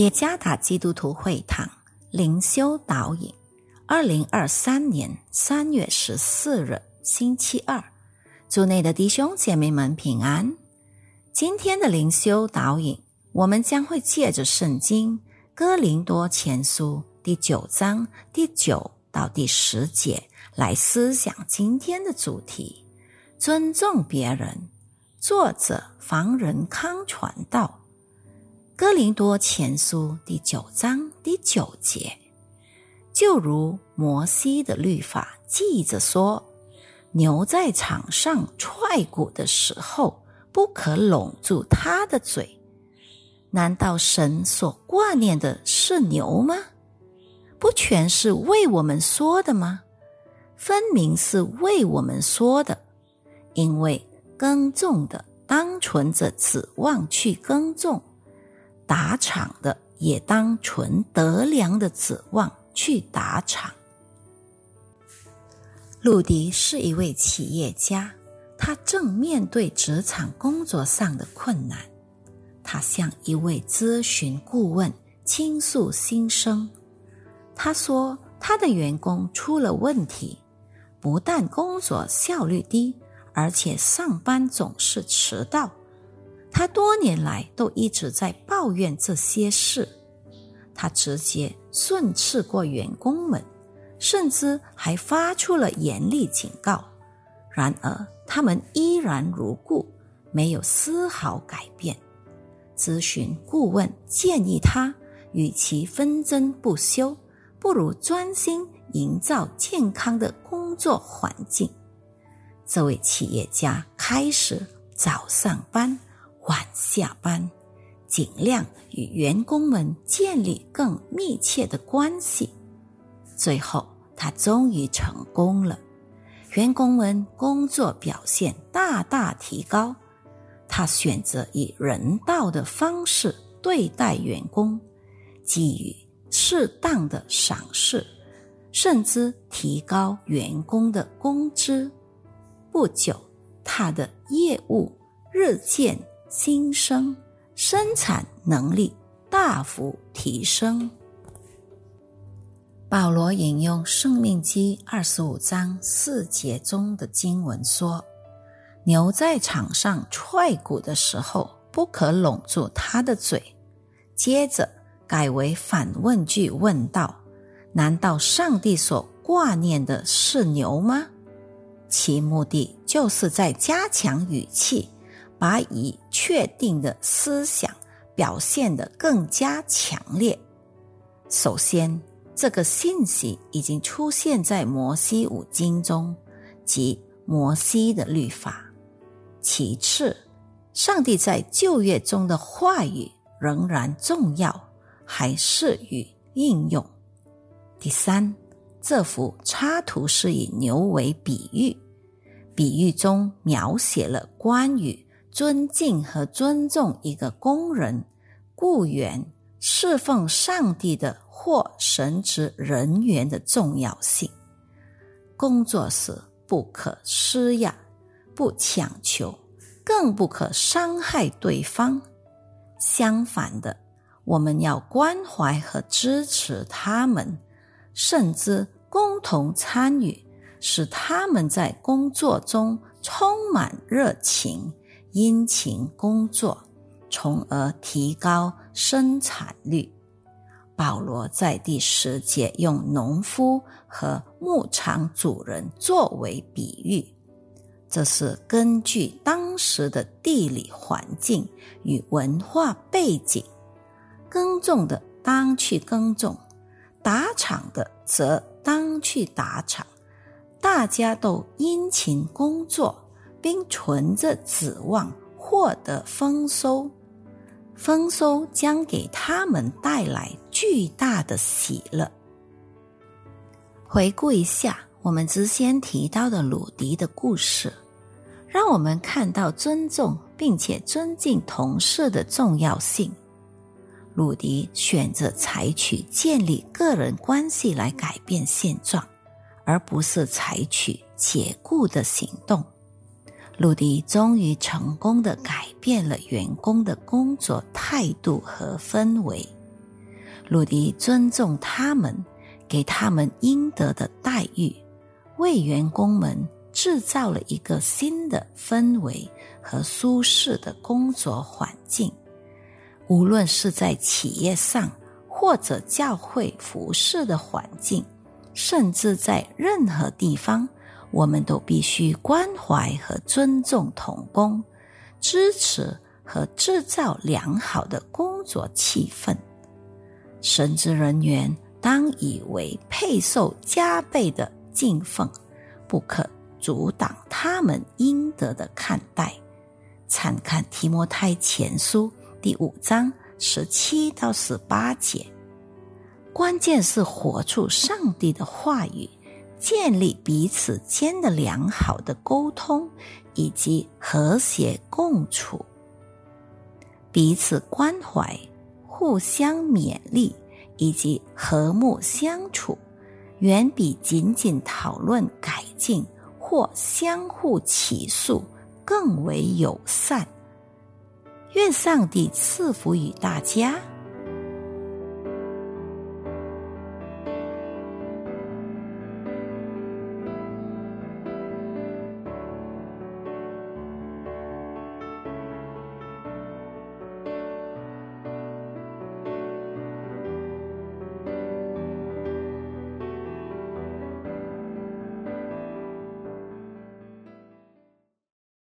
耶加达基督徒会堂灵修导引，二零二三年三月十四日星期二，祝内的弟兄姐妹们平安。今天的灵修导引，我们将会借着圣经哥林多前书第九章第九到第十节来思想今天的主题：尊重别人。作者房仁康传道。哥林多前书第九章第九节，就如摩西的律法记着说：牛在场上踹鼓的时候，不可拢住它的嘴。难道神所挂念的是牛吗？不全是为我们说的吗？分明是为我们说的，因为耕种的当存着指望去耕种。打场的也当存得粮的指望去打场。陆迪是一位企业家，他正面对职场工作上的困难。他向一位咨询顾问倾诉心声。他说，他的员工出了问题，不但工作效率低，而且上班总是迟到。他多年来都一直在抱怨这些事，他直接训斥过员工们，甚至还发出了严厉警告。然而，他们依然如故，没有丝毫改变。咨询顾问建议他，与其纷争不休，不如专心营造健康的工作环境。这位企业家开始早上班。晚下班，尽量与员工们建立更密切的关系。最后，他终于成功了，员工们工作表现大大提高。他选择以人道的方式对待员工，给予适当的赏识，甚至提高员工的工资。不久，他的业务日渐。新生生产能力大幅提升。保罗引用《生命记》二十五章四节中的经文说：“牛在场上踹鼓的时候，不可拢住它的嘴。”接着改为反问句问道：“难道上帝所挂念的是牛吗？”其目的就是在加强语气。把以确定的思想表现得更加强烈。首先，这个信息已经出现在摩西五经中，即摩西的律法。其次，上帝在旧约中的话语仍然重要，还适于应用。第三，这幅插图是以牛为比喻，比喻中描写了关于。尊敬和尊重一个工人、雇员、侍奉上帝的或神职人员的重要性。工作时不可施压、不强求，更不可伤害对方。相反的，我们要关怀和支持他们，甚至共同参与，使他们在工作中充满热情。殷勤工作，从而提高生产率。保罗在第十节用农夫和牧场主人作为比喻，这是根据当时的地理环境与文化背景。耕种的当去耕种，打场的则当去打场，大家都殷勤工作。并存着指望获得丰收，丰收将给他们带来巨大的喜乐。回顾一下我们之前提到的鲁迪的故事，让我们看到尊重并且尊敬同事的重要性。鲁迪选择采取建立个人关系来改变现状，而不是采取解雇的行动。鲁迪终于成功的改变了员工的工作态度和氛围。陆迪尊重他们，给他们应得的待遇，为员工们制造了一个新的氛围和舒适的工作环境。无论是在企业上，或者教会服饰的环境，甚至在任何地方，我们都必须关怀和尊重童工，支持和制造良好的工作气氛。神职人员当以为配受加倍的敬奉，不可阻挡他们应得的看待。参看提摩太前书第五章十七到十八节。关键是活出上帝的话语，建立彼此间的良好的沟通，以及和谐共处，彼此关怀。互相勉励以及和睦相处，远比仅仅讨论改进或相互起诉更为友善。愿上帝赐福于大家。